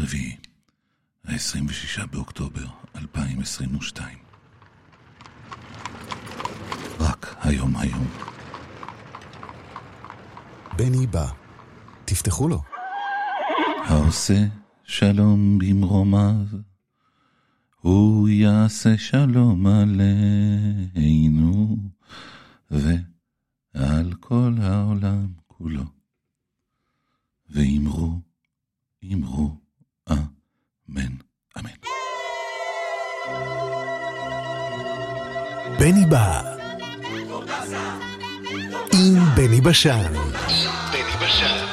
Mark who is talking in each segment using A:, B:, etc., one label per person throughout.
A: רביעי, ה-26 באוקטובר 2022. רק היום היום.
B: בני בא. תפתחו לו.
A: העושה שלום במרומיו, הוא יעשה שלום עלינו, ועל כל העולם כולו. ואמרו, אמרו, אמן, אמן.
B: בני בא. עם בני בשן. בני בשן.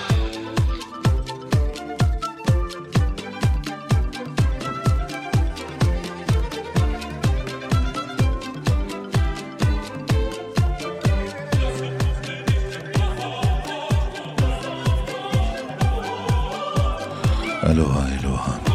A: אלוהה, אלוהה,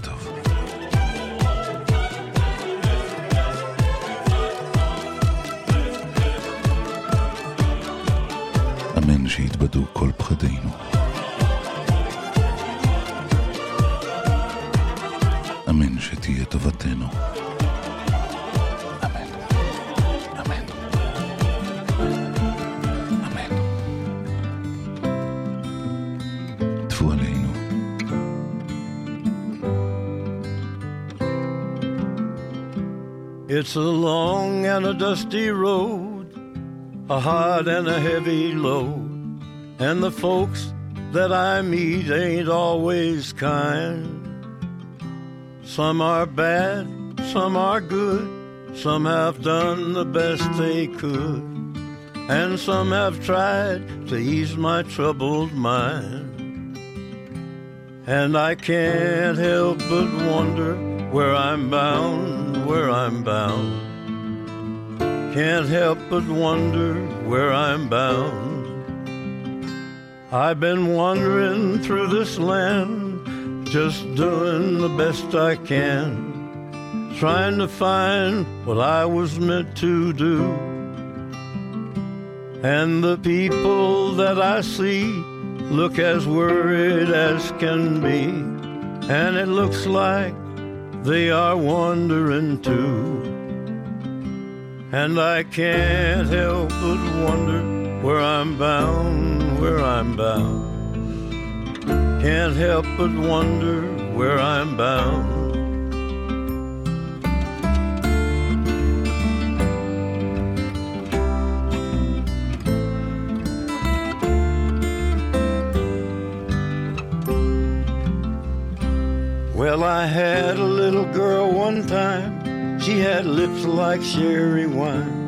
A: טוב. אמן שיתבדו כל פחדינו. אמן שתהיה טובתנו. אמן. אמן. אמן. טפו עלינו.
C: It's a long and a dusty road, a hard and a heavy load, and the folks that I meet ain't always kind. Some are bad, some are good, some have done the best they could, and some have tried to ease my troubled mind. And I can't help but wonder where I'm bound, where I'm bound. Can't help but wonder where I'm bound. I've been wandering through this land, just doing the best I can, trying to find what I was meant to do. And the people that I see look as worried as can be, and it looks like they are wandering too. And I can't help but wonder where I'm bound, where I'm bound. Can't help but wonder where I'm bound. Well, I had a little girl one time. She had lips like sherry wine.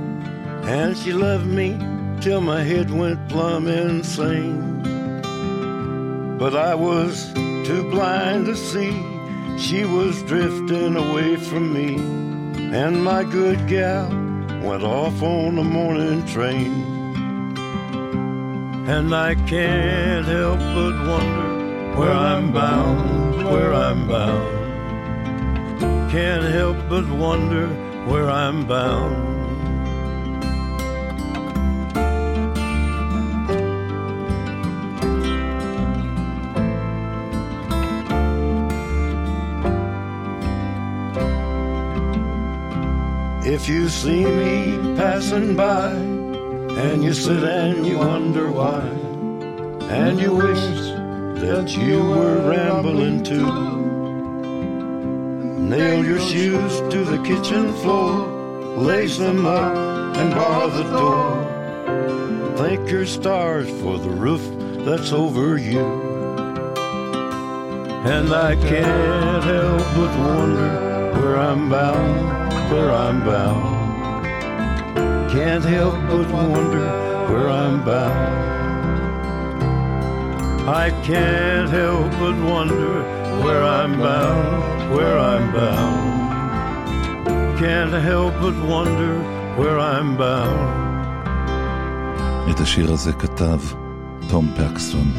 C: And she loved me till my head went plumb insane. But I was too blind to see she was drifting away from me. And my good gal went off on the morning train. And I can't help but wonder where I'm bound, where I'm bound. Can't help but wonder where I'm bound. If you see me passing by and you sit and you wonder why, and you wish that you were rambling too, nail your shoes to the kitchen floor, lace them up and bar the door. Thank your stars for the roof that's over you. And I can't help but wonder where I'm bound, where I'm bound. Can't help but wonder where I'm bound. I can't help but wonder where I'm bound, where I'm bound. Can't help but wonder where I'm bound.
A: את השיר הזה כתב תום פקסטון.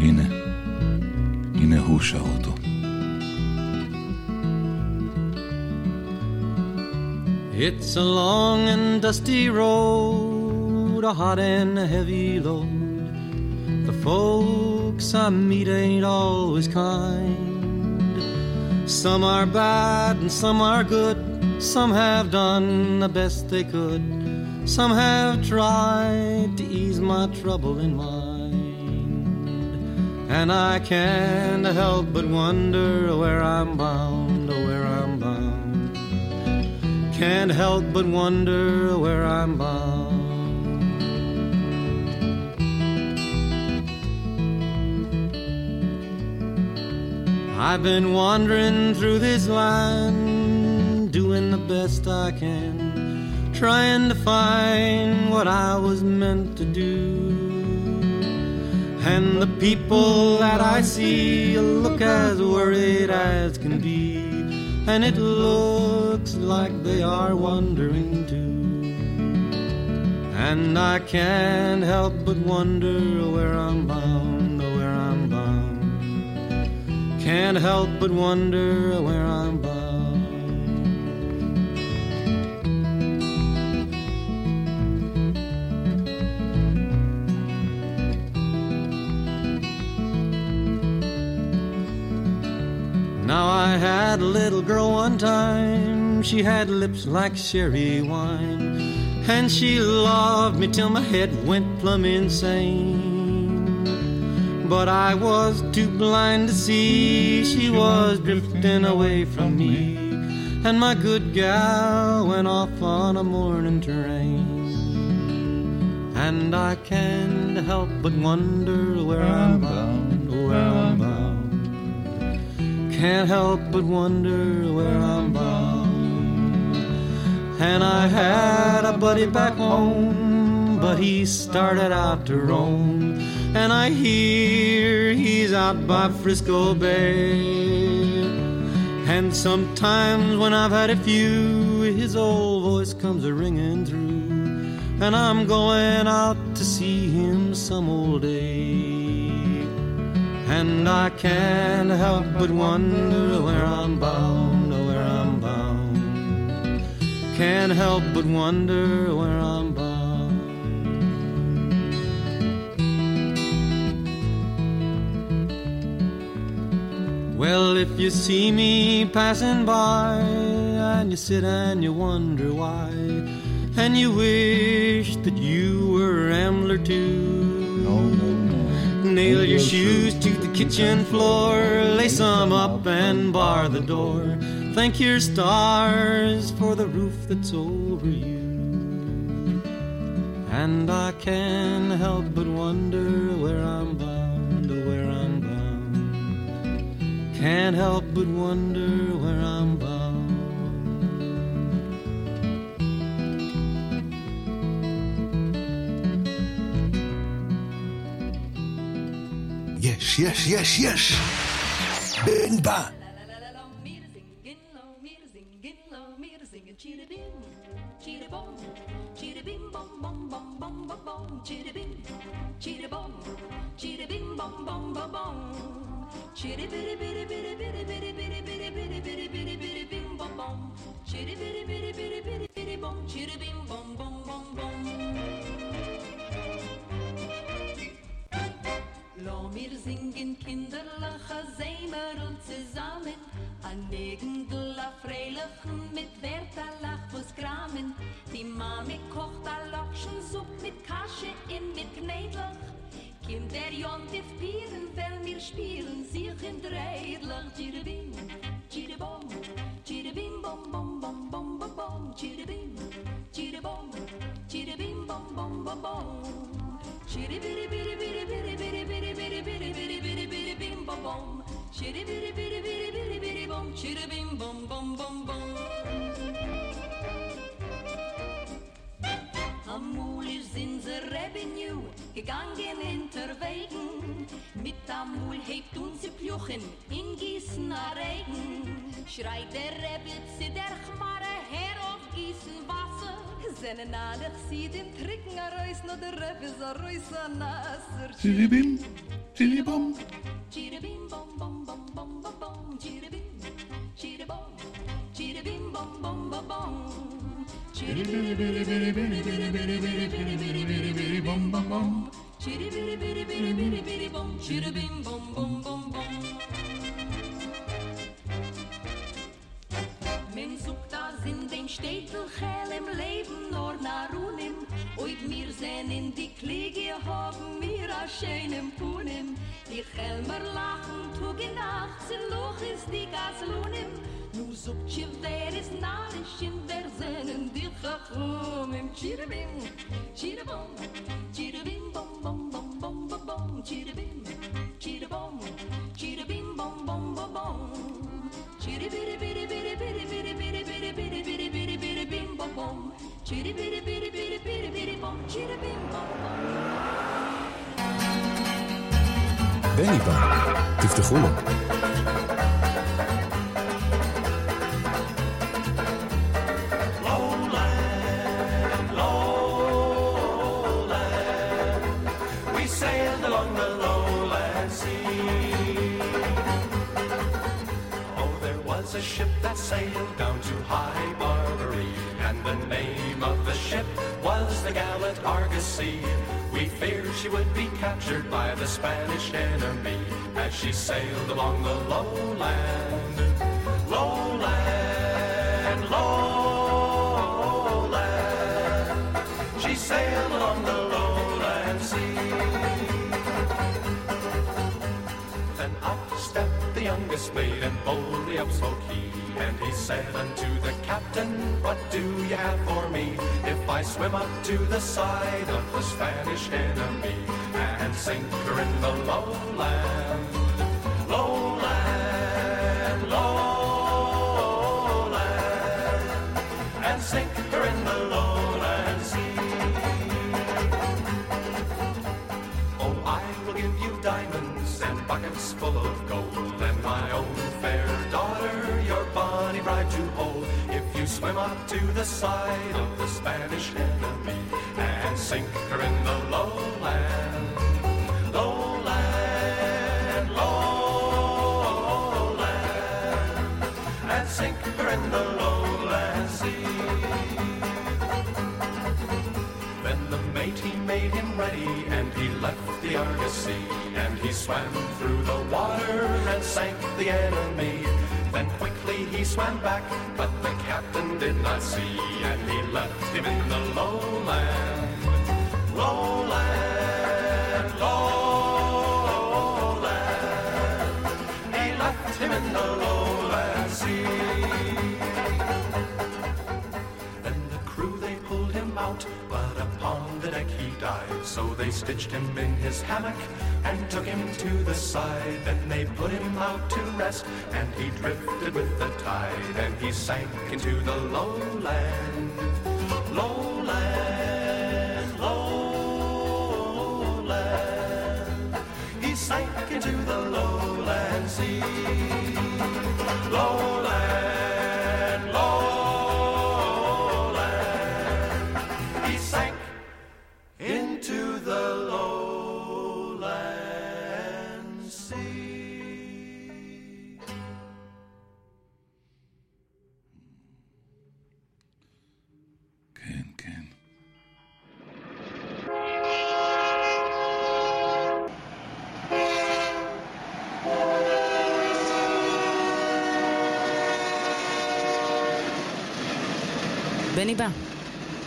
A: הנה, הנה הוא שר אותו.
D: It's a long and dusty road, a hot and a heavy load. The folks I meet ain't always kind. Some are bad and some are good. Some have done the best they could. Some have tried to ease my trouble in mind. And I can't help but wonder where I'm bound, or where I'm. Can't help but wonder where I'm bound. I've been wandering through this land, doing the best I can trying to find what I was meant to do. And the people that I see look as worried as can be, and it looks like they are wondering too. And I can't help but wonder where I'm bound, oh, where I'm bound. Can't help but wonder where I'm bound. Now I had a little girl one time, she had lips like sherry wine, and she loved me till my head went plumb insane. But I was too blind to see she was drifting away from me, and my good gal went off on a morning train. And I can't help but wonder where I'm bound, where I'm bound can't help but wonder where I'm bound. And I had a buddy back home, but he started out to roam. And I hear he's out by Frisco Bay. And sometimes when I've had a few, his old voice comes a ringing through. And I'm going out to see him some old day. And I can't help but wonder where I'm bound. Can't help but wonder where I'm bound. Well, if you see me passing by and you sit and you wonder why, and you wish that you were Ambler too.
A: No, no, no.
D: Nail your shoes to the kitchen floor, lace them up and bar the door. Thank your stars for the roof that's over you. And I can't help but wonder where I'm bound, where I'm bound. Can't help but wonder where I'm bound.
B: יש, יש, יש, יש! בן בא!
E: bom Chiri biri biri biri biri biri biri biri biri biri biri biri bim bom bom singen kinderlacher Seimer und zusammen. An Negendler Freilachen mit Werterlach muss kramen. Die Mami kocht a Lokschensupp mit Kasche in mit Knädelach kim der jont if wenn fel mir spielen sich in dreidlach chire bim chire bom chire bim bom bom bom bom bom bom chire bim chire bom chire bim bom bom bom. Bom chire bire bire bire bire bire bire bire bire bire bim bom bom chire bire bire bire bire bom chire bim bom bom bom bom ist in the revenue gegangen hinterwegen. Mit Amul hebt uns die Pluchen in Gießen Regen. Schreit der Rebbe zu der Chmare her auf gießen Wasser. Seine Nalig sieht im Tricken a Reus, no der Reff is a Reus a Nasser.
A: Chiribim, chiribom.
E: Chiribim bom bom bom bom bom bom. Chiribim, chiribom, chiribim bom bom bom bom. Chiribiri biri biri biri biri biri biri biri biri biri biri bom bom bom. Chiribiri biri biri biri biri bom. Chiribim bom bom bom bom. Men sucht das in den Städten hell im Leben nur nach Runim. Oid mir sen in die Kliege haben mir a schönem Punim. Die Helmer lachen, tug in Nacht, sind Loch ist die Gaslunim. Nu sucht je wer is narisch in der Sennen, die Chachum im Chiribim, Chiribom, Chiribim, bom, bom, bom, bom, bom, bom, Chiribim, Chiribom, Chiribim, bom, bom, bom, bom. Chiribiri biri biri biri biri biri biri biri biri biri biri bim bom bom. Chiribiri biri biri biri biri bom. Chiribim bom bom.
B: בני בא, תפתחו לו.
F: A ship that sailed down to High Barbary, and the name of the ship was the gallant Argosy. We feared she would be captured by the Spanish enemy as she sailed along the lowland. Lowland, lowland. Youngest and boldly up spoke he. And he said unto the captain, What do you have for me? If I swim up to the side of the Spanish enemy and sink her in the lowland, lowland, swim up to the side of the Spanish enemy and sink her in the lowland, lowland, lowland, and sink her in the lowland sea. Then the mate he made him ready, and he left the Argosy, and he swam through the water and sank the enemy. Then quickly he swam back, but the captain did not see, and he left him in the lowland, lowland, deck he died. So they stitched him in his hammock and took him to the side. Then they put him out to rest, and he drifted with the tide, and he sank into the lowland, lowland, lowland. He sank into the lowland sea, lowland,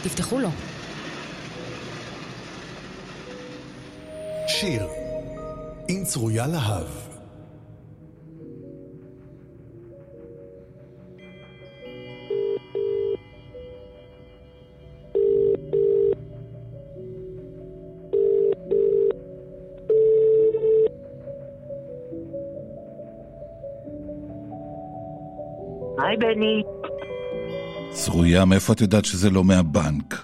G: תפתחו לו.
B: שיר עם צרויה להב.
H: היי בני.
A: צרויה, מאיפה את יודעת שזה לא מהבנק?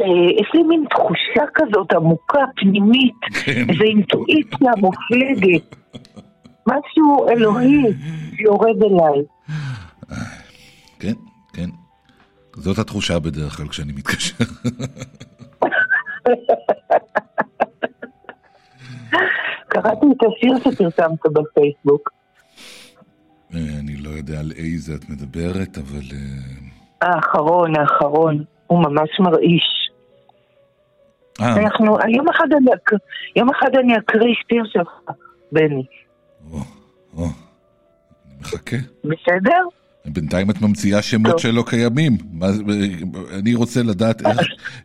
H: אה, יש לי מין תחושה כזאת עמוקה, פנימית,
A: כן.
H: איזו אינטואיציה מופלגת. משהו אלוהי שיורד אליי.
A: כן, זאת התחושה בדרך כלל כשאני מתקשר.
H: קראתי את השיר שפרסמת בפייסבוק.
A: אה, אני לא יודע על איזה את מדברת, אבל... אה,
H: האחרון, האחרון. הוא ממש מרעיש.
A: אה,
H: אנחנו, יום אחד אני, אק- יום אחד אני אקריא שיר שלך, בני.
A: או, או, אני מחכה.
H: בסדר?
A: בינתיים את ממציאה שמות
H: טוב.
A: שלא קיימים. מה אני רוצה לדעת איך,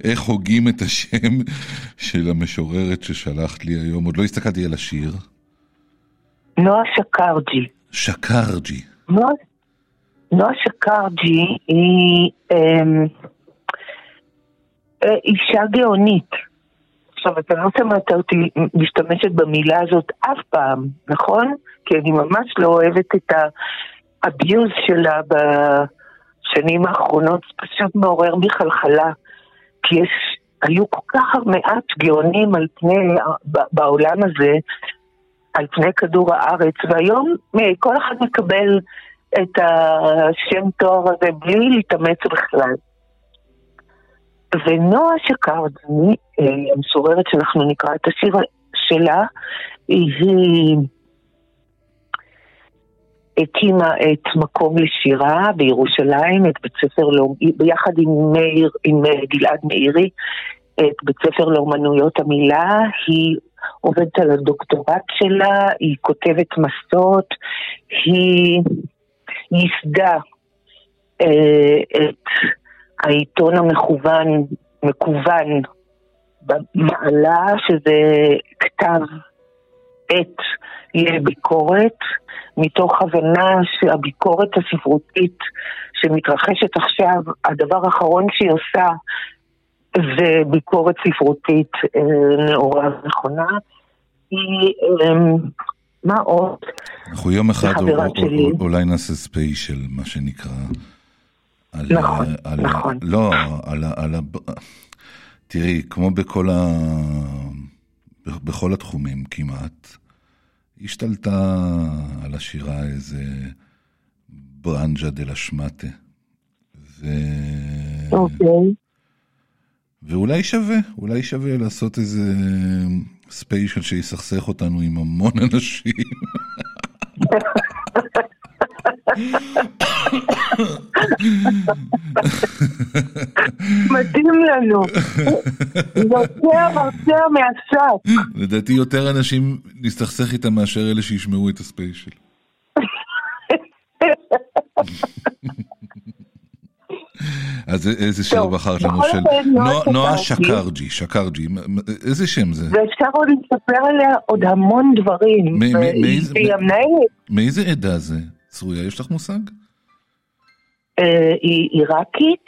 A: איך הוגים את השם של המשוררת ששלחת לי היום. עוד לא הסתכלתי על השיר.
H: נועה שקרג'י.
A: שקרג'י.
H: נועה, נועה שקרג'י היא אמ, אה, אישה גאונית. עכשיו, אתה לא שמעת אותי משתמשת במילה הזאת אף פעם, נכון? כי אני ממש לא אוהבת את האביוז שלה בשנים האחרונות, פשוט מעורר בי חלחלה. כי יש, היו כל כך מעט גאונים על פני, בעולם הזה, על פני כדור הארץ, והיום כל אחד מקבל את השם תואר הזה בלי להתאמץ בכלל. ונועה שקרדני, אה, המשוררת שאנחנו נקרא את השיר שלה, היא הקימה את מקום לשירה בירושלים, את בית ספר, ביחד עם מאיר, עם אה, גלעד מאירי, את בית ספר לאומנויות המילה, היא עובדת על הדוקטורט שלה, היא כותבת מסות, היא ייסדה אה, את העיתון המכוון, מקוון, במעלה, שזה כתב עת לביקורת, מתוך הבנה שהביקורת הספרותית שמתרחשת עכשיו, הדבר האחרון שהיא עושה זה ביקורת ספרותית אה, נאורה ונכונה. היא, אה, מה עוד?
A: אנחנו יום אחד אולי נעשה ספיישל, מה שנקרא. על,
H: נכון,
A: על,
H: נכון.
A: לא, על, על, תראי, כמו בכל, ה, בכל התחומים כמעט, השתלטה על השירה איזה ברנג'ה דה לה שמטה. ו...
H: אוקיי.
A: ואולי שווה, אולי שווה לעשות איזה ספיישל שיסכסך אותנו עם המון אנשים.
H: מדהים לנו. יותר יותר מהשק.
A: לדעתי יותר אנשים נסתכסך איתם מאשר אלה שישמעו את הספיישל. אז איזה שיר בחרת לנו של
H: נועה שקרג'י.
A: שקרג'י, איזה שם זה?
H: ואפשר עוד לספר עליה עוד המון דברים.
A: מאיזה- עדה זה? צרויה, יש לך מושג?
H: אה, היא עיראקית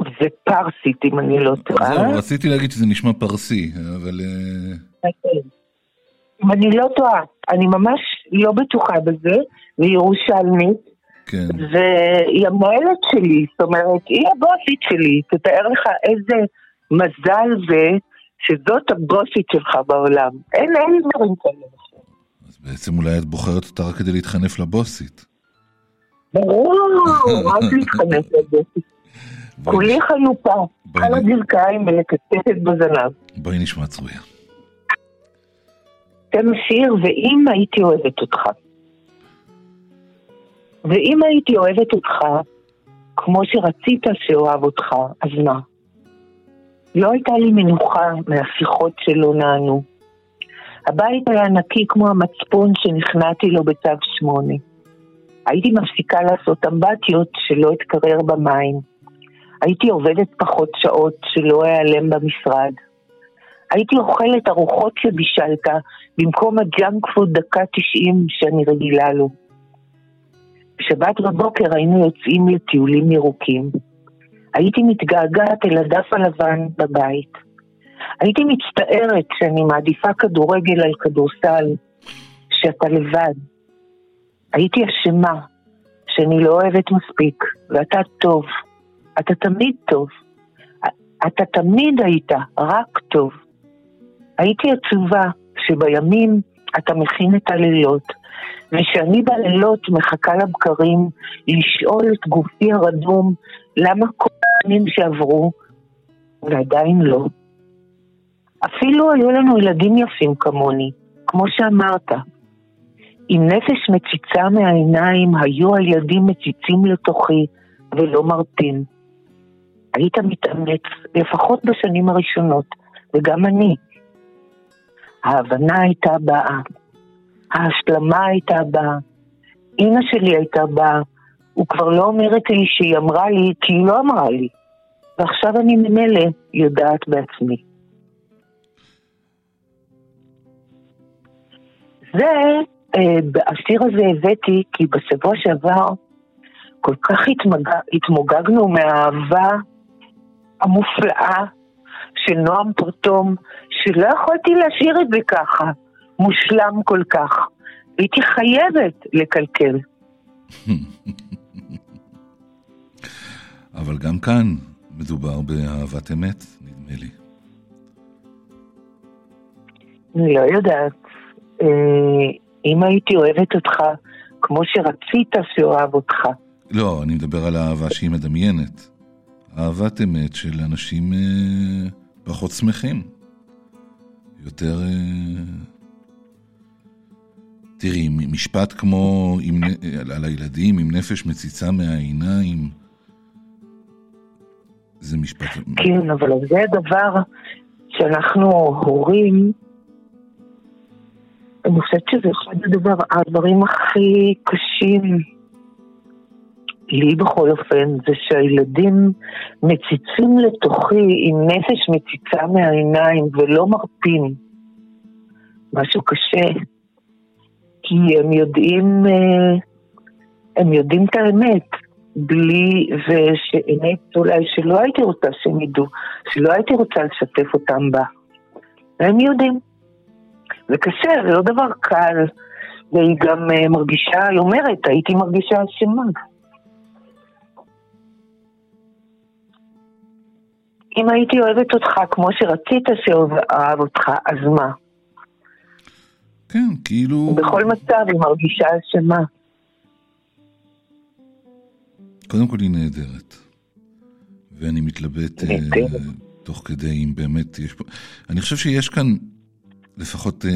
H: ופרסית, אם אני לא טועה.
A: זהו, רציתי להגיד שזה נשמע פרסי, אבל... אה,
H: אם אני לא טועה, אני ממש לא בטוחה בזה, והיא ירושלמית,
A: כן.
H: והיא המנהלת שלי, זאת אומרת, היא הבוסית שלי, תתאר לך איזה מזל זה שזאת הבוסית שלך בעולם. אין, אין דברים כאלה.
A: אז בעצם אולי את בוחרת אותה רק כדי להתחנף לבוסית.
H: ברור, רק להתחנף לבוסית. כולי חנופה, על הברכיים ולקצצת בזנב.
A: בואי נשמע צרויה.
H: תן שיר, ואם הייתי אוהבת אותך. ואם הייתי אוהבת אותך, כמו שרצית שאוהב אותך, אז מה? לא הייתה לי מנוחה מהשיחות שלא נענו. הבית היה נקי כמו המצפון שנכנעתי לו בצו שמונה. הייתי מפסיקה לעשות אמבטיות שלא אתקרר במים. הייתי עובדת פחות שעות שלא אעלם במשרד. הייתי אוכלת ארוחות שבישלת במקום ה junk food דקה 90 שאני רגילה לו. בשבת בבוקר היינו יוצאים לטיולים ירוקים. הייתי מתגעגעת אל הדף הלבן בבית. הייתי מצטערת שאני מעדיפה כדורגל על כדורסל, שאתה לבד. הייתי אשמה שאני לא אוהבת מספיק, ואתה טוב. אתה תמיד טוב. אתה תמיד היית רק טוב. הייתי עצובה שבימים אתה מכין את הלילות, ושאני בלילות מחכה לבקרים לשאול את גופי הרדום למה כל השנים שעברו, ועדיין לא. אפילו היו לנו ילדים יפים כמוני, כמו שאמרת. עם נפש מציצה מהעיניים, היו הילדים מציצים לתוכי ולא מרפים. היית מתאמץ, לפחות בשנים הראשונות, וגם אני. ההבנה הייתה באה, ההשלמה הייתה באה, אימא שלי הייתה באה, הוא כבר לא אומרת לי שהיא אמרה לי, כי היא לא אמרה לי. ועכשיו אני ממילא יודעת בעצמי. זה, אה, השיר הזה הבאתי כי בשבוע שעבר כל כך התמג... התמוגגנו מהאהבה המופלאה של נועם פרטום, שלא יכולתי להשאיר את זה ככה, מושלם כל כך. הייתי חייבת לקלקל.
A: אבל גם כאן מדובר באהבת אמת, נדמה לי.
H: אני לא יודעת. אה, אם הייתי אוהבת אותך כמו שרצית שאוהב אותך.
A: לא, אני מדבר על אהבה שהיא מדמיינת. אהבת אמת של אנשים אה, פחות שמחים. יותר... אה, תראי, משפט כמו עם, על הילדים עם נפש מציצה מהעיניים, זה משפט...
H: כן, אבל זה הדבר שאנחנו הורים, אני חושבת שזה אחד הדבר, הדברים הכי קשים לי בכל אופן, זה שהילדים מציצים לתוכי עם נפש מציצה מהעיניים ולא מרפים. משהו קשה. כי הם יודעים, אה, הם יודעים את האמת, בלי, ושאמת אולי שלא הייתי רוצה שהם ידעו, שלא הייתי רוצה לשתף אותם בה. הם יודעים. זה קשה, זה לא דבר קל. והיא גם אה, מרגישה, היא אומרת, הייתי מרגישה אשמה. אם הייתי אוהבת אותך כמו שרצית שאוהב אותך, אז מה?
A: כן, כאילו...
H: בכל מצב היא מרגישה אשמה.
A: קודם כל היא נהדרת. ואני מתלבט uh, תוך כדי אם באמת יש פה... אני חושב שיש כאן לפחות uh,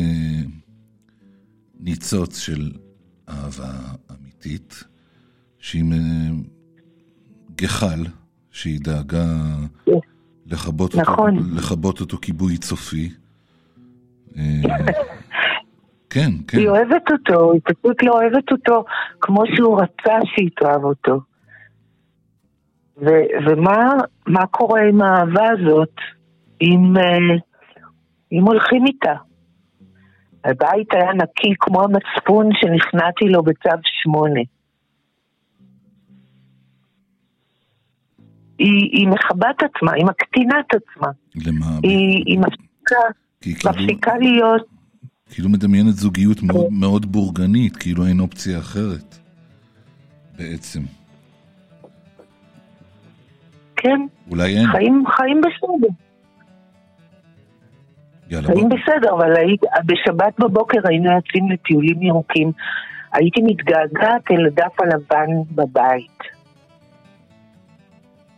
A: ניצוץ של אהבה אמיתית, שהיא גחל, שהיא דאגה לכבות, נכון. אותו, לכבות אותו כיבוי צופי. כן, כן.
H: היא אוהבת אותו, היא פשוט לא אוהבת אותו כמו שהוא רצה שהיא תאהב אותו. ו- ומה קורה עם האהבה הזאת אם, uh, אם הולכים איתה? הבית היה נקי כמו המצפון שנכנעתי לו בצו שמונה. היא, היא מכבה את עצמה, היא מקטינה את עצמה.
A: למה?
H: היא, היא מפסיקה, כאילו, מפסיקה להיות...
A: כאילו מדמיינת זוגיות מאוד, כן. מאוד בורגנית, כאילו אין אופציה אחרת, בעצם.
H: כן.
A: אולי אין.
H: חיים, חיים בסדר.
A: יאללה,
H: חיים בוא. בסדר, אבל היית, בשבת בבוקר היינו יוצאים לטיולים ירוקים. הייתי מתגעגעת אל הדף הלבן בבית.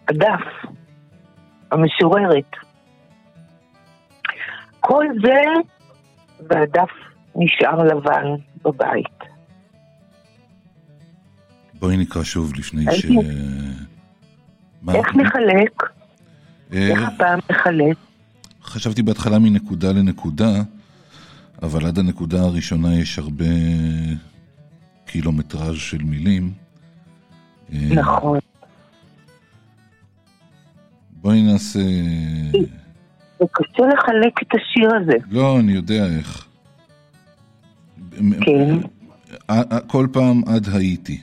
H: הדף, המשוררת. כל זה, והדף נשאר לבן בבית.
A: בואי נקרא שוב לפני ש...
H: איך נחלק? אה, איך הפעם נחלק?
A: חשבתי בהתחלה מנקודה לנקודה, אבל עד הנקודה הראשונה יש הרבה קילומטראז' של מילים.
H: אה, נכון.
A: בואי נעשה...
H: זה קשה לחלק את השיר הזה.
A: לא, אני יודע איך.
H: כן.
A: כל פעם עד הייתי.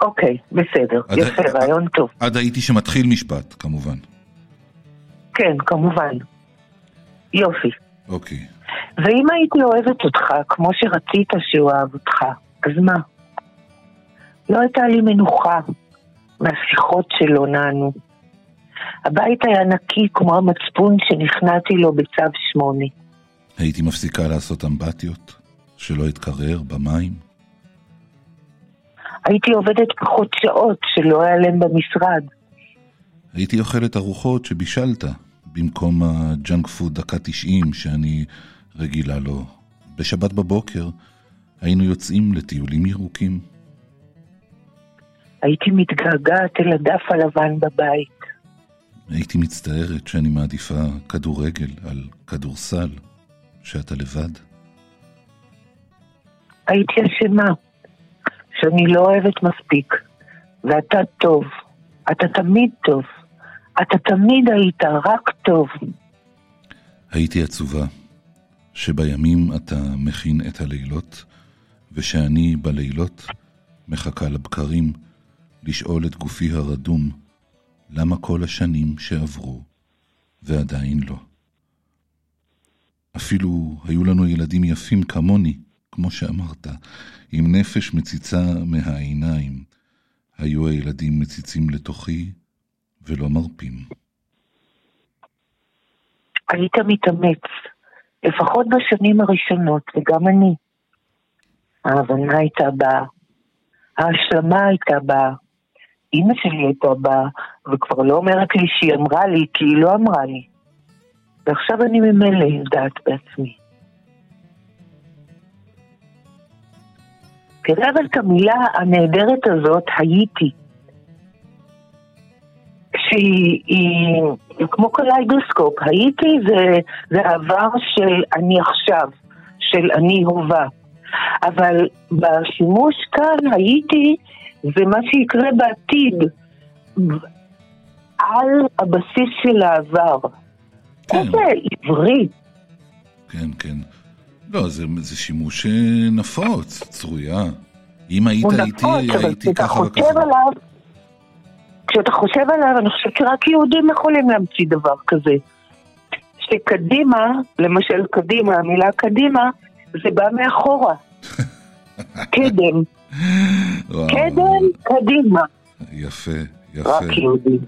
H: אוקיי, בסדר, עד, יפה, עד, רעיון טוב.
A: עד הייתי שמתחיל משפט, כמובן.
H: כן, כמובן. יופי.
A: אוקיי.
H: ואם הייתי אוהבת אותך כמו שרצית שהוא אהב אותך, אז מה? לא הייתה לי מנוחה, מהשיחות שלא נענו. הבית היה נקי כמו המצפון שנכנעתי לו בצו שמונה.
A: הייתי מפסיקה לעשות אמבטיות? שלא אתקרר במים?
H: הייתי עובדת פחות שעות שלא אעלם במשרד.
A: הייתי אוכלת ארוחות שבישלת, במקום ה junk food דקה 90 שאני רגילה לו. בשבת בבוקר היינו יוצאים לטיולים ירוקים.
H: הייתי מתגעגעת אל הדף הלבן בבית.
A: הייתי מצטערת שאני מעדיפה כדורגל על כדורסל, שאתה לבד.
H: הייתי אשמה, שאני לא אוהבת מספיק, ואתה טוב, אתה תמיד טוב, אתה תמיד היית רק טוב.
A: הייתי עצובה, שבימים אתה מכין את הלילות, ושאני בלילות מחכה לבקרים לשאול את גופי הרדום למה כל השנים שעברו ועדיין לא. אפילו היו לנו ילדים יפים כמוני, כמו שאמרת, עם נפש מציצה מהעיניים, היו הילדים מציצים לתוכי ולא מרפים.
H: היית מתאמץ, לפחות בשנים הראשונות, וגם אני. ההבנה הייתה באה, ההשלמה הייתה באה, אימא שלי הייתה באה, וכבר לא אומרת לי שהיא אמרה לי, כי היא לא אמרה לי. ועכשיו אני ממילא יודעת בעצמי. תראה אבל את המילה הנהדרת הזאת, הייתי. שהיא היא, כמו קליידוסקופ, הייתי זה, זה עבר של אני עכשיו, של אני הווה. אבל בשימוש כאן הייתי זה מה שיקרה בעתיד, על הבסיס של העבר. כן. איזה עברי.
A: כן, כן. לא, זה, זה שימוש אה, נפוץ, צרויה. אם היית איתי, הייתי ככה וככה.
H: עליו, כשאתה חושב עליו, אני חושבת שרק יהודים יכולים להמציא דבר כזה. שקדימה, למשל קדימה, המילה קדימה, זה בא מאחורה. קדם. קדם, קדימה.
A: יפה, יפה. רק יהודים.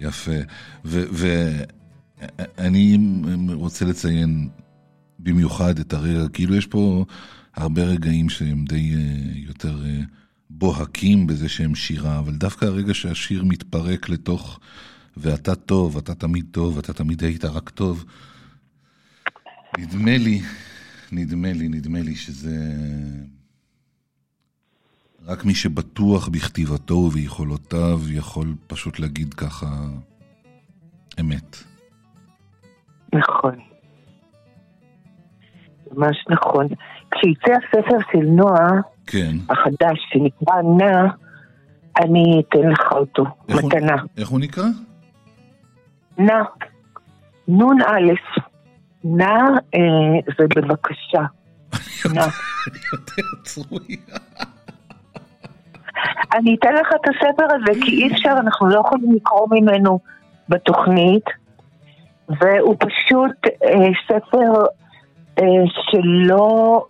A: יפה. ואני רוצה לציין במיוחד את הרגע, כאילו יש פה הרבה רגעים שהם די uh, יותר uh, בוהקים בזה שהם שירה, אבל דווקא הרגע שהשיר מתפרק לתוך ואתה טוב, אתה תמיד טוב, אתה תמיד היית רק טוב, נדמה לי, נדמה לי, נדמה לי שזה... רק מי שבטוח בכתיבתו וביכולותיו יכול פשוט להגיד ככה אמת.
H: נכון. ממש נכון. כשיצא הספר של נועה,
A: כן.
H: החדש, שנקרא נע, אני אתן לך אותו, איך מתנה.
A: הוא, איך הוא נקרא?
H: נע. נון א', נע אה, זה בבקשה.
A: נע. אני
H: אתן לך את הספר הזה, כי אי אפשר, אנחנו לא יכולים לקרוא ממנו בתוכנית, והוא פשוט אה, ספר אה, שלא...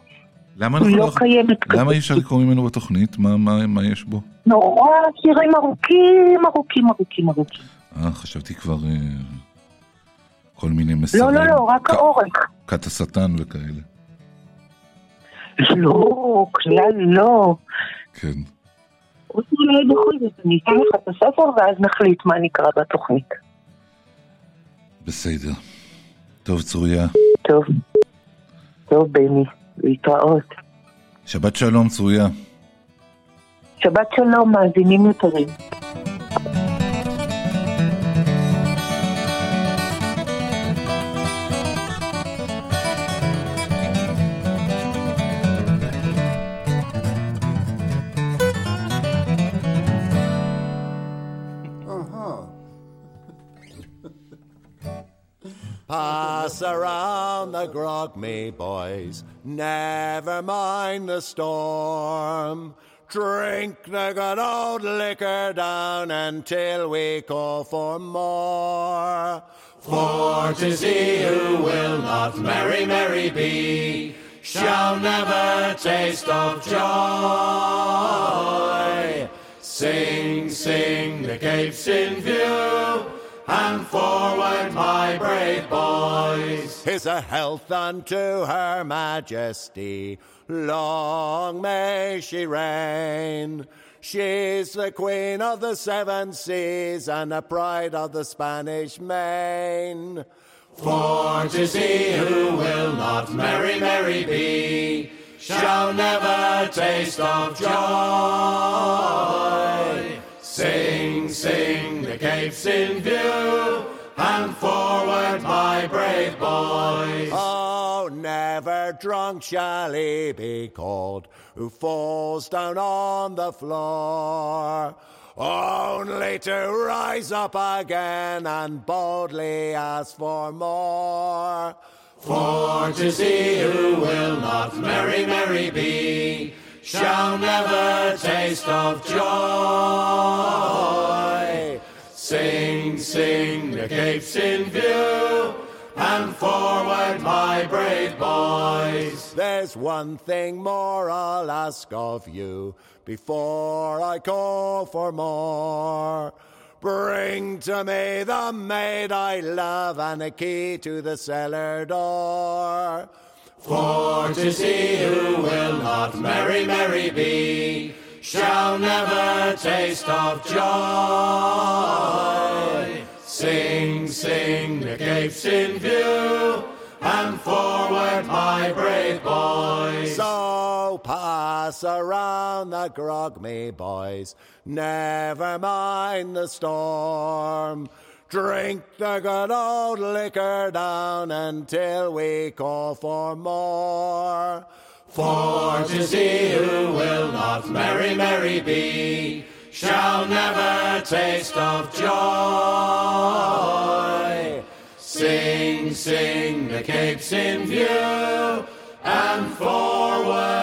A: למה לא, לא קיימת. למה אי אפשר לקרוא ממנו בתוכנית? מה, מה, מה יש בו?
H: נורא שירים ארוכים, ארוכים, ארוכים, ארוכים.
A: אה, חשבתי כבר אה, כל מיני מסרים.
H: לא, לא, לא, רק האורך.
A: כת השטן וכאלה.
H: לא, כלל לא.
A: כן.
H: אולי בכל זאת, אני אתן לך את הספר ואז נחליט מה נקרא בתוכנית.
A: בסדר. טוב, צרויה.
H: טוב. טוב, בני. להתראות.
A: שבת שלום, צרויה.
H: שבת שלום, מאזינים יקרים.
I: Pass around the grog, me boys, never mind the storm. Drink the good old liquor down until we call for more.
J: For 'tis he who will not merry, merry be, shall never taste of joy. Sing, sing, the cape's in view and forward, my brave boys.
I: Here's a health unto her majesty, long may she reign. She's the queen of the seven seas and the pride of the Spanish main.
J: For to see who will not merry, merry be, shall never taste of joy. Sing, sing, the Cape's in view, and forward, my brave boys.
I: Oh, never drunk shall he be called, who falls down on the floor. Only to rise up again and boldly ask for more.
J: For to see who will not merry, merry be, shall never taste of joy. Sing, sing, the Cape's in view, and forward, my brave boys.
I: There's one thing more I'll ask of you before I call for more. Bring to me the maid I love and the key to the cellar door.
J: For to see who will not merry, merry be, shall never taste of joy. Sing, sing, the Cape's in view, and forward, my brave boys.
I: So pass around the grog, me boys. Never mind the storm. Drink the good old liquor down until we call for more.
J: For to see who will not merry, merry be, shall never taste of joy. Sing, sing, the Cape's in view, and forward,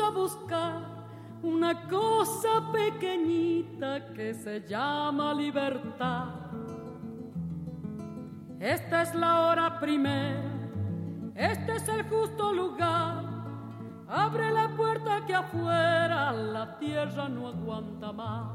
K: a buscar una cosa pequeñita que se llama libertad. Esta es la hora primera, este es el justo lugar. Abre la puerta que afuera la tierra no aguanta más.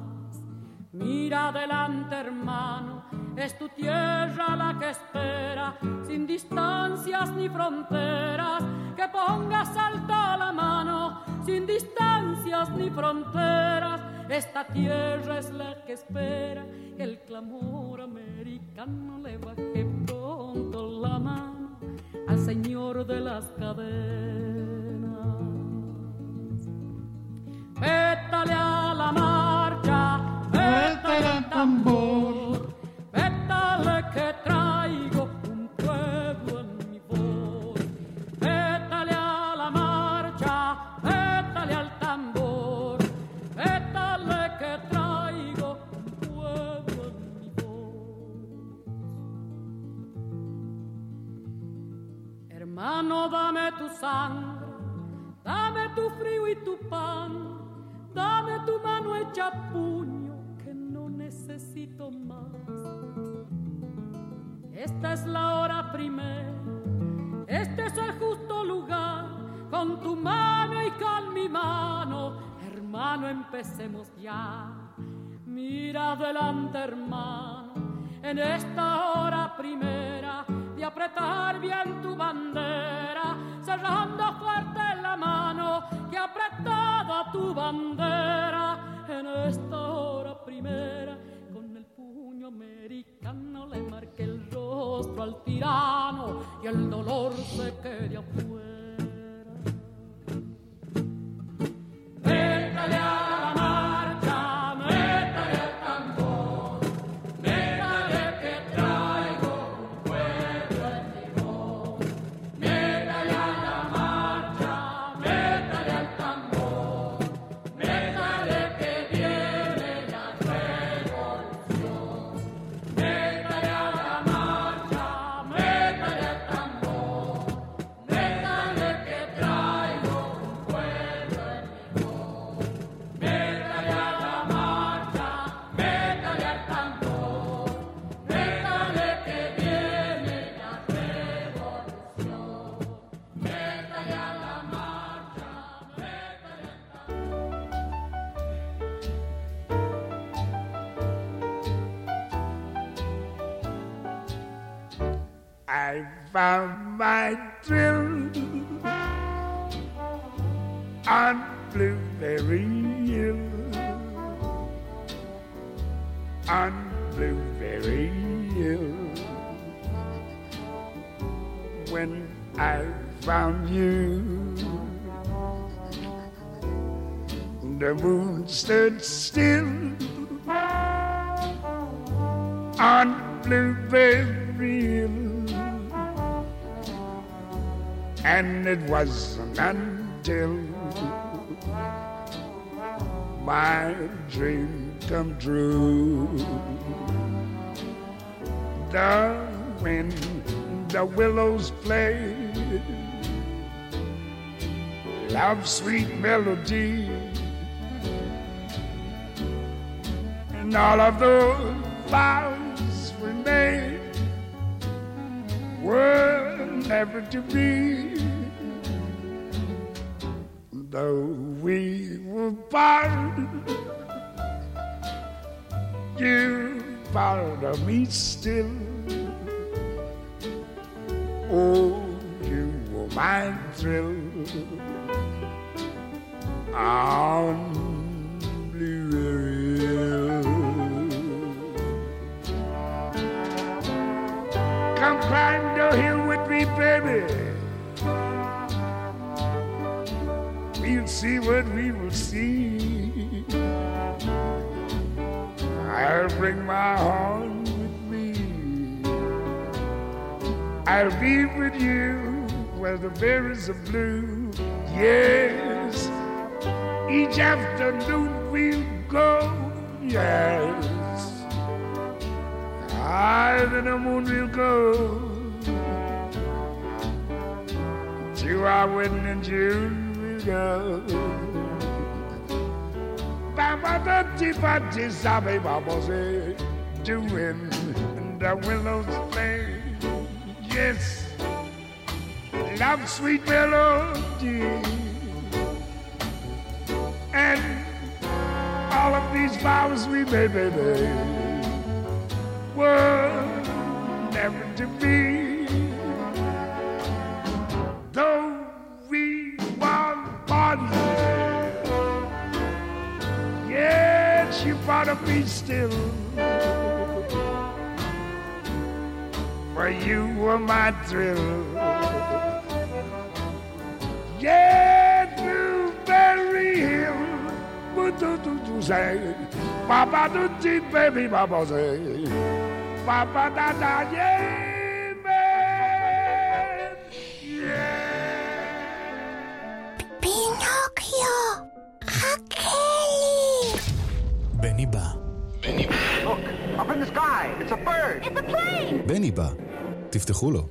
K: Mira adelante, hermano, es tu tierra la que espera, sin distancias ni fronteras, que pongas alta la mano, sin distancias ni fronteras. Esta tierra es la que espera que el clamor americano le baje pronto la mano al señor de las cadenas. Vétale a la marcha, vétale al tambor, vétale que traigo un pueblo en mi voz. Vétale a la marcha, vétale al tambor, vétale que traigo un pueblo en mi voz. Hermano, dame tu sangre, dame tu frío y tu pan, dame tu mano hecha puño Esta es la hora primera, este es el justo lugar, con tu mano y con mi mano, hermano, empecemos ya. Mira adelante, hermano, en esta hora primera de apretar bien tu bandera, cerrando fuerte la mano que ha apretado tu bandera en esta hora primera. Con el puño americano le marque el al tirano y el dolor se quede afuera.
L: Found my it wasn't until my dream come true. The wind, the willows play, love sweet melody, and all of those vows we made were never to be. Though we were part, you of me still. Oh, you were my thrill Hill. Come climb the hill with me, baby. See what we will see. I'll bring my horn with me. I'll be with you where the berries are blue. Yes, each afternoon we'll go. Yes. Higher than the moon we'll go to our wedding in June. Girl. Baba da ti ba ti sabe baba say doing the willows play. Yes, love sweet melody. And all of these vows we made, baby, were never to be. You gotta be still. For you were my thrill. Yeah, Newberry Hill. Papa do baby, Papa say, Papa da da yeah,
B: בני בא. תפתחו לו.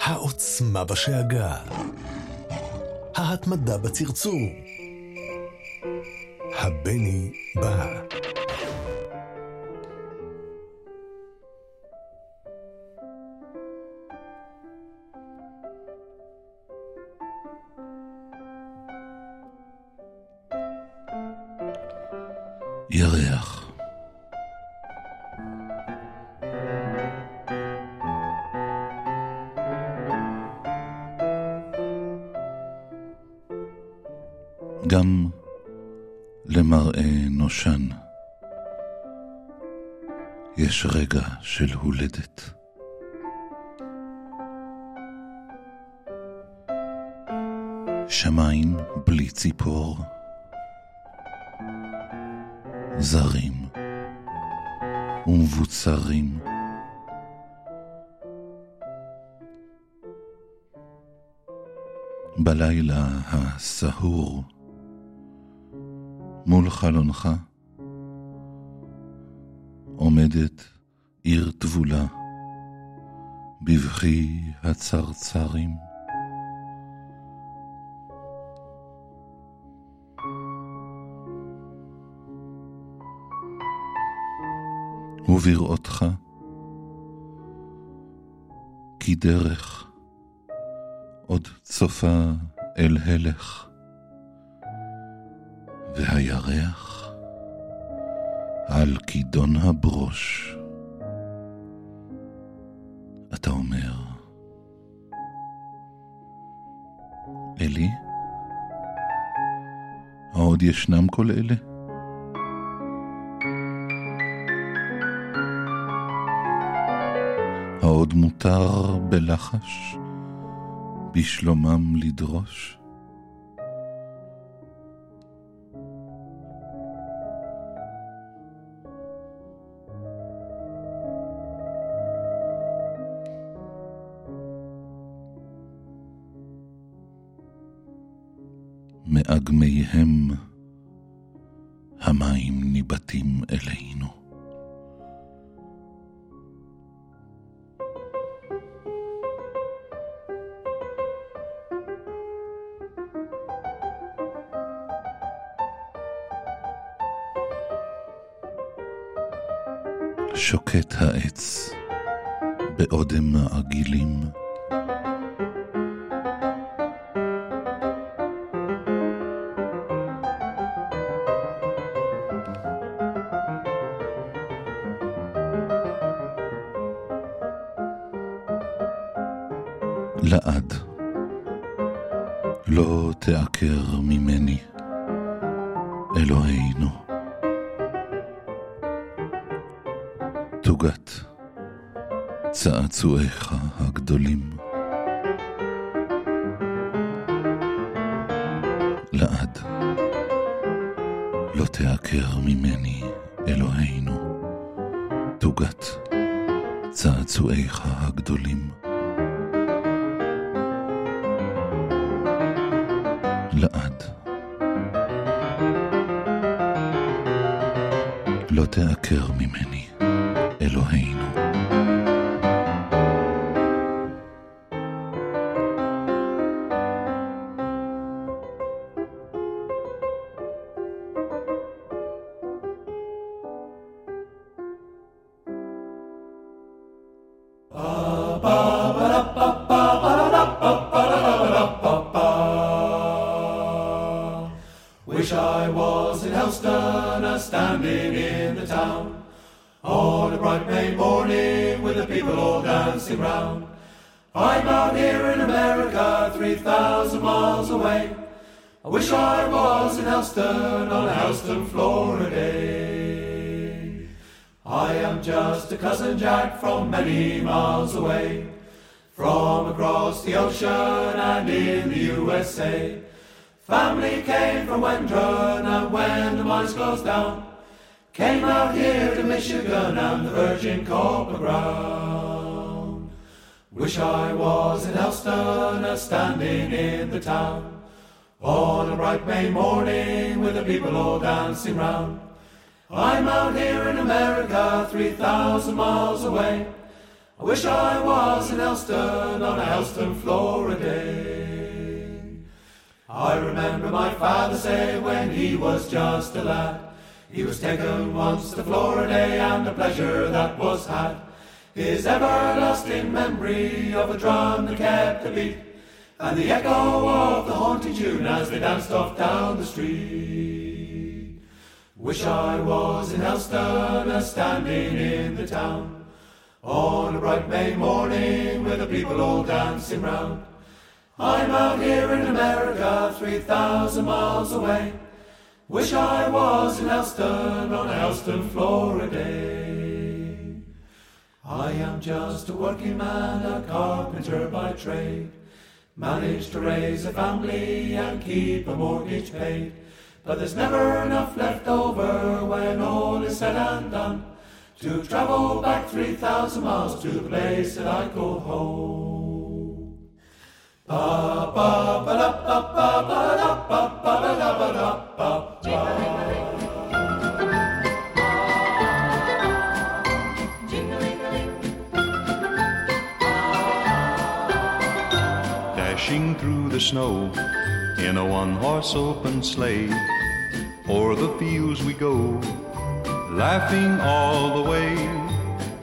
B: העוצמה בשאגה. ההתמדה בצרצור. הבני בא.
A: רגע של הולדת. שמיים בלי ציפור, זרים ומבוצרים. בלילה הסהור מול חלונך עומדת עיר טבולה בבכי הצרצרים. ובראותך כי דרך עוד צופה אל הלך, והירח על כידון הברוש. אתה אומר, אלי? העוד ישנם כל אלה? העוד מותר בלחש בשלומם לדרוש? מאגמיהם המים ניבטים אלינו. תוגת צעצועיך הגדולים. לעד לא תעקר ממני, אלוהינו, תוגת צעצועיך הגדולים. לעד תעקר ממני,
F: Eloheinu. Closed down, came out here to Michigan and the virgin copper ground. Wish I was in Elston, a standing in the town, on a bright May morning with the people all dancing round. I'm out here in America, 3,000 miles away. I wish I was in Elston on a Helston, Florida day. I remember my father say when he was just a lad, he was taken once to Florida and the pleasure that was had. His everlasting memory of a drum that kept the beat, and the echo of the haunting tune as they danced off down the street. Wish I was in Helston, a standing in the town, on a bright May morning with the people all dancing round. I'm out here in America, 3,000 miles away. Wish I was in Helston on a Helston, Florida. I am just a working man, a carpenter by trade. Managed to raise a family and keep a mortgage paid. But there's never enough left over when all is said and done to travel back 3,000 miles to the place that I call home.
M: Dashing through the snow in a one horse open sleigh. O'er the fields we go, laughing all the way.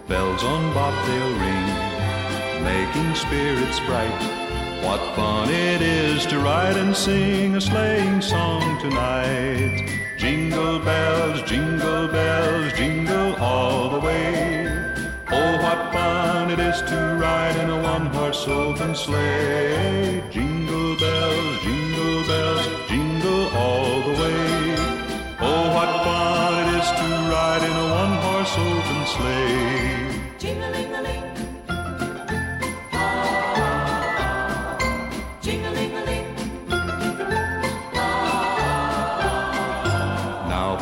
M: Bells on bobtail ring, making spirits bright. What fun it is to ride and sing a sleighing song tonight. Jingle bells, jingle bells, jingle all the way. Oh, what fun it is to ride in a one horse open sleigh. Jingle bells, jingle bells, jingle all the way. Oh, what fun it is to ride in a one horse open sleigh.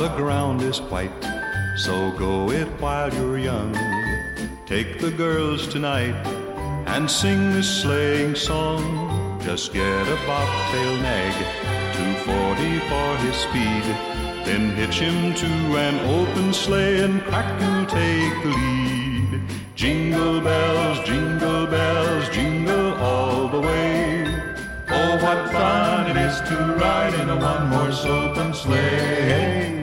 M: The ground is white, so go it while you're young. Take the girls tonight and sing this sleighing song. Just get a bobtail nag, 240 for his speed. Then hitch him to an open sleigh and crack you'll take the lead. Jingle bells, jingle bells, jingle all the way. Oh, what fun it is to ride in a one-horse open sleigh.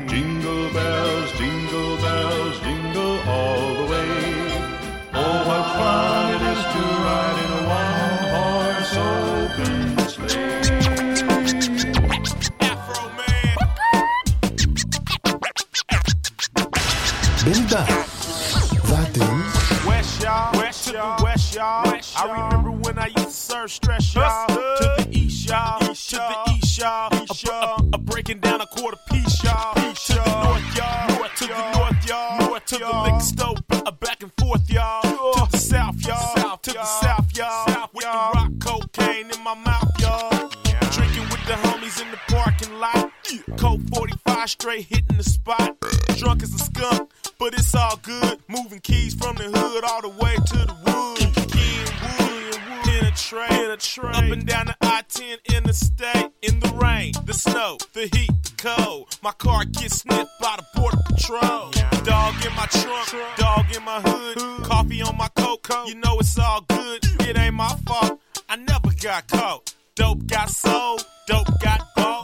N: 45 straight hitting the spot. Drunk as a skunk, but it's all good. Moving keys from the hood all the way to the wood. in penetrate, penetrate. Up and down the I-10 interstate. In the rain, the snow, the heat, the cold. My car gets sniffed by the border patrol. Dog in my trunk, dog in my hood, coffee on my coat. You know it's all good. It ain't my fault. I never got caught. Dope got sold, dope got bought.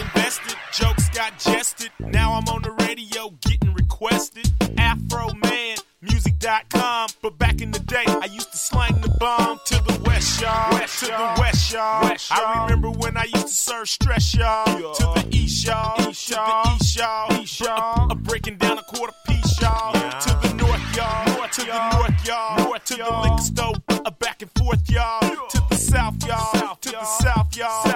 N: Invested, jokes got jested. Now I'm on the radio getting requested. Afro Man, music.com. But back in the day, I used to slang the bomb to the west, y'all. West, to the west, y'all. I remember when I used to serve stress, y'all. To the east, y'all. east to the east, y'all. East, y'all. I'm breaking down a quarter piece, y'all. To the north, y'all. to the north, y'all. North, to the liquor store. Uh, back and forth, y'all. To the south, y'all. to the south, y'all. South,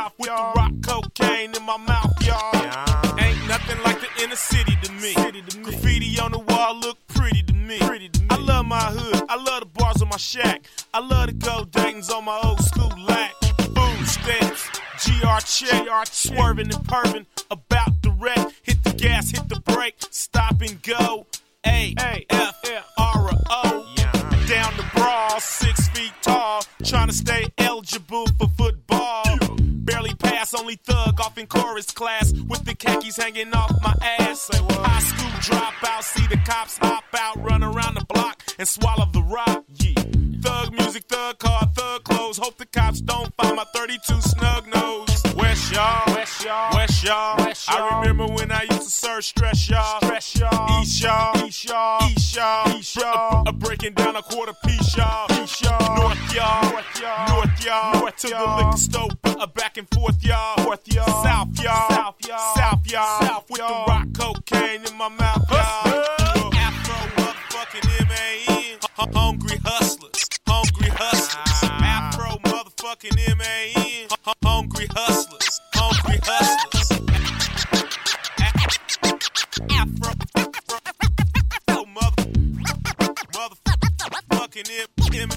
N: my shack. I love to go Dayton's on my old school lack. Boom stamps. GR check. Swerving and perving. About the wreck. Hit the gas, hit the brake. Stop and go. A F R O. tall. Trying to stay eligible for football. Barely pass, only thug off in chorus class with the khakis hanging off my ass. High school dropout, see the cops hop out, run around the block and swallow the rock. Yeah. Thug music, thug car, thug clothes. Hope the cops don't find my 32 snug nose. West y'all, West y'all, West y'all. I remember when I used to serve stress y'all, stress y'all, East y'all, East y'all, East y'all, East y'all. A breaking down a quarter piece y'all, East y'all, North y'all, North y'all, North y'all, North to the liquor store, uh, back and forth y'all, North y'all, South y'all, South y'all, South y'all, South with the rock cocaine in my mouth y'all. Afro motherfucking M-A-N, H- hungry hustlers, hungry hustlers. Motherfucking M-A-N, hungry hustlers, hungry hustlers. Afro, mother, motherfucking M, M,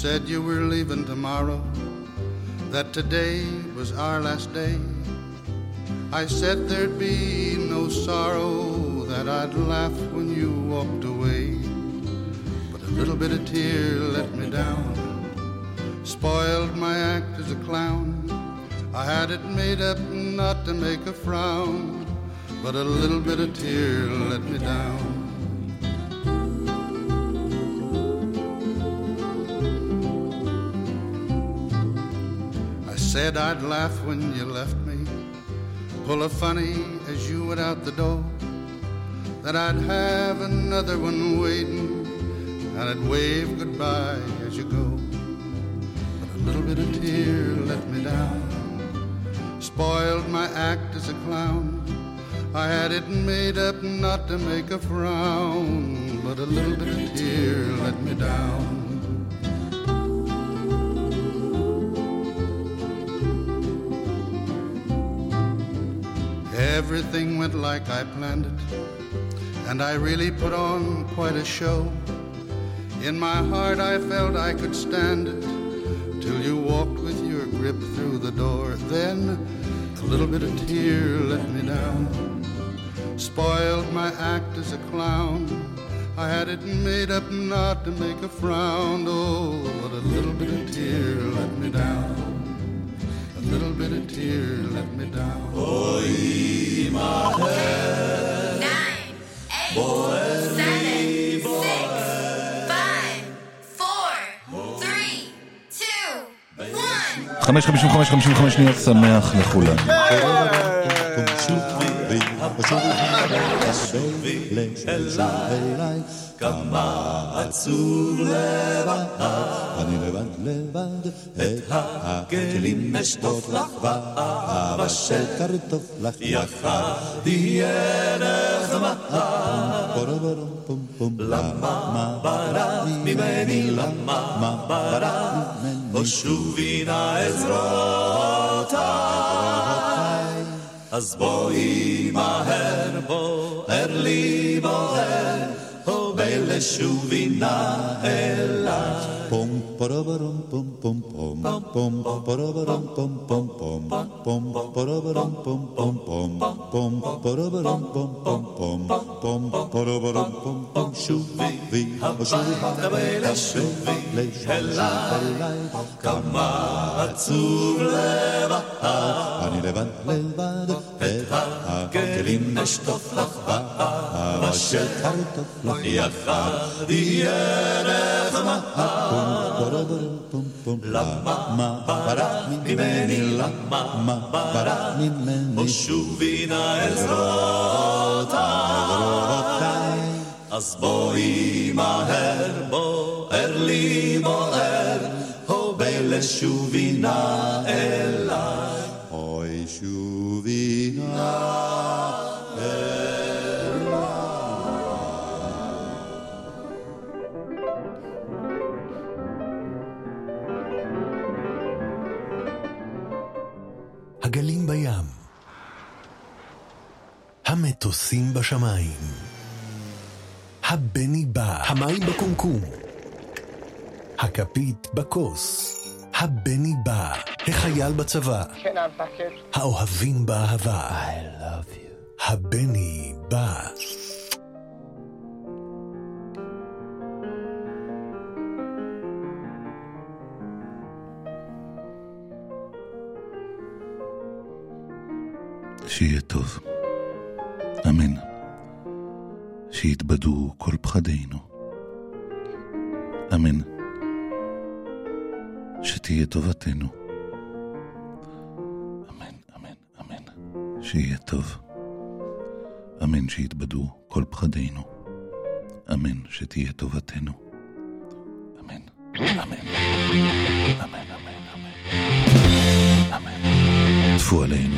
O: said you were leaving tomorrow, that today was our last day, I said there'd be no sorrow, that I'd laugh when you walked away. But a little bit of tear let me down spoiled my act as a clown. I had it made up not to make a frown, but a little bit of tear let me down. Said I'd laugh when you left me, pull a funny as you went out the door, that I'd have another one waiting, and I'd wave goodbye as you go But a little bit of tear let me down. Spoiled my act as a clown. I had it made up not to make a frown, but a little bit of tear let me down. Everything went like I planned it, and I really put on quite a show. In my heart, I felt I could stand it till you walked with your grip through the door. Then a little bit of tear let me down. Spoiled my act as a clown. I had it made up not to make a frown. Oh, but a little bit of tear let me down. A little bit of tear let me down.
J: Boy, my
P: חמש, חמישים, חמש, חמישים,
A: חמש, נהיה שמח לכולם.
Q: כמה עצוב לבד, אני לבד לבד, את הכלים אשטוף לך ואהבה של קרטוף לך יחד תהיה נחמד. למה ברח ממני, למה ברח, הושובי נא עזרותיי. אז בואי מהר, בוער לי בוער, ולשובי נא אליי. פום פרברום פום פום פום פום פרברום פום פום פום פום פרברום פום פום פום פום פרברום פום פום פום פום פרברום פום פום שובי הביתה ולשובי אליי כמה עצוב לבד אני לבד לבד את הכלים נשטוף לך באהבה של קרטוף לך יחד יהיה נחמד למה? ברח ממני, למה? ברח ממני, ושובי נא עזרותיי. אז בואי מהר, בוער לי בוער, ולשובי נא אליי. אוי שובי נא
B: הגלים בים, המטוסים בשמיים, הבני בא, המים בקומקום, הכפית בכוס, הבני בא, החייל בצבא, האוהבים באהבה, I love you, הבני בא.
A: שיהיה טוב. אמן. שיתבדו כל פחדינו. אמן. שתהיה טובתנו. אמן, אמן, אמן. שיהיה טוב. אמן שיתבדו כל פחדינו. אמן שתהיה טובתנו. אמן. אמן. אמן, אמן, אמן. אמן. אמן. עלינו.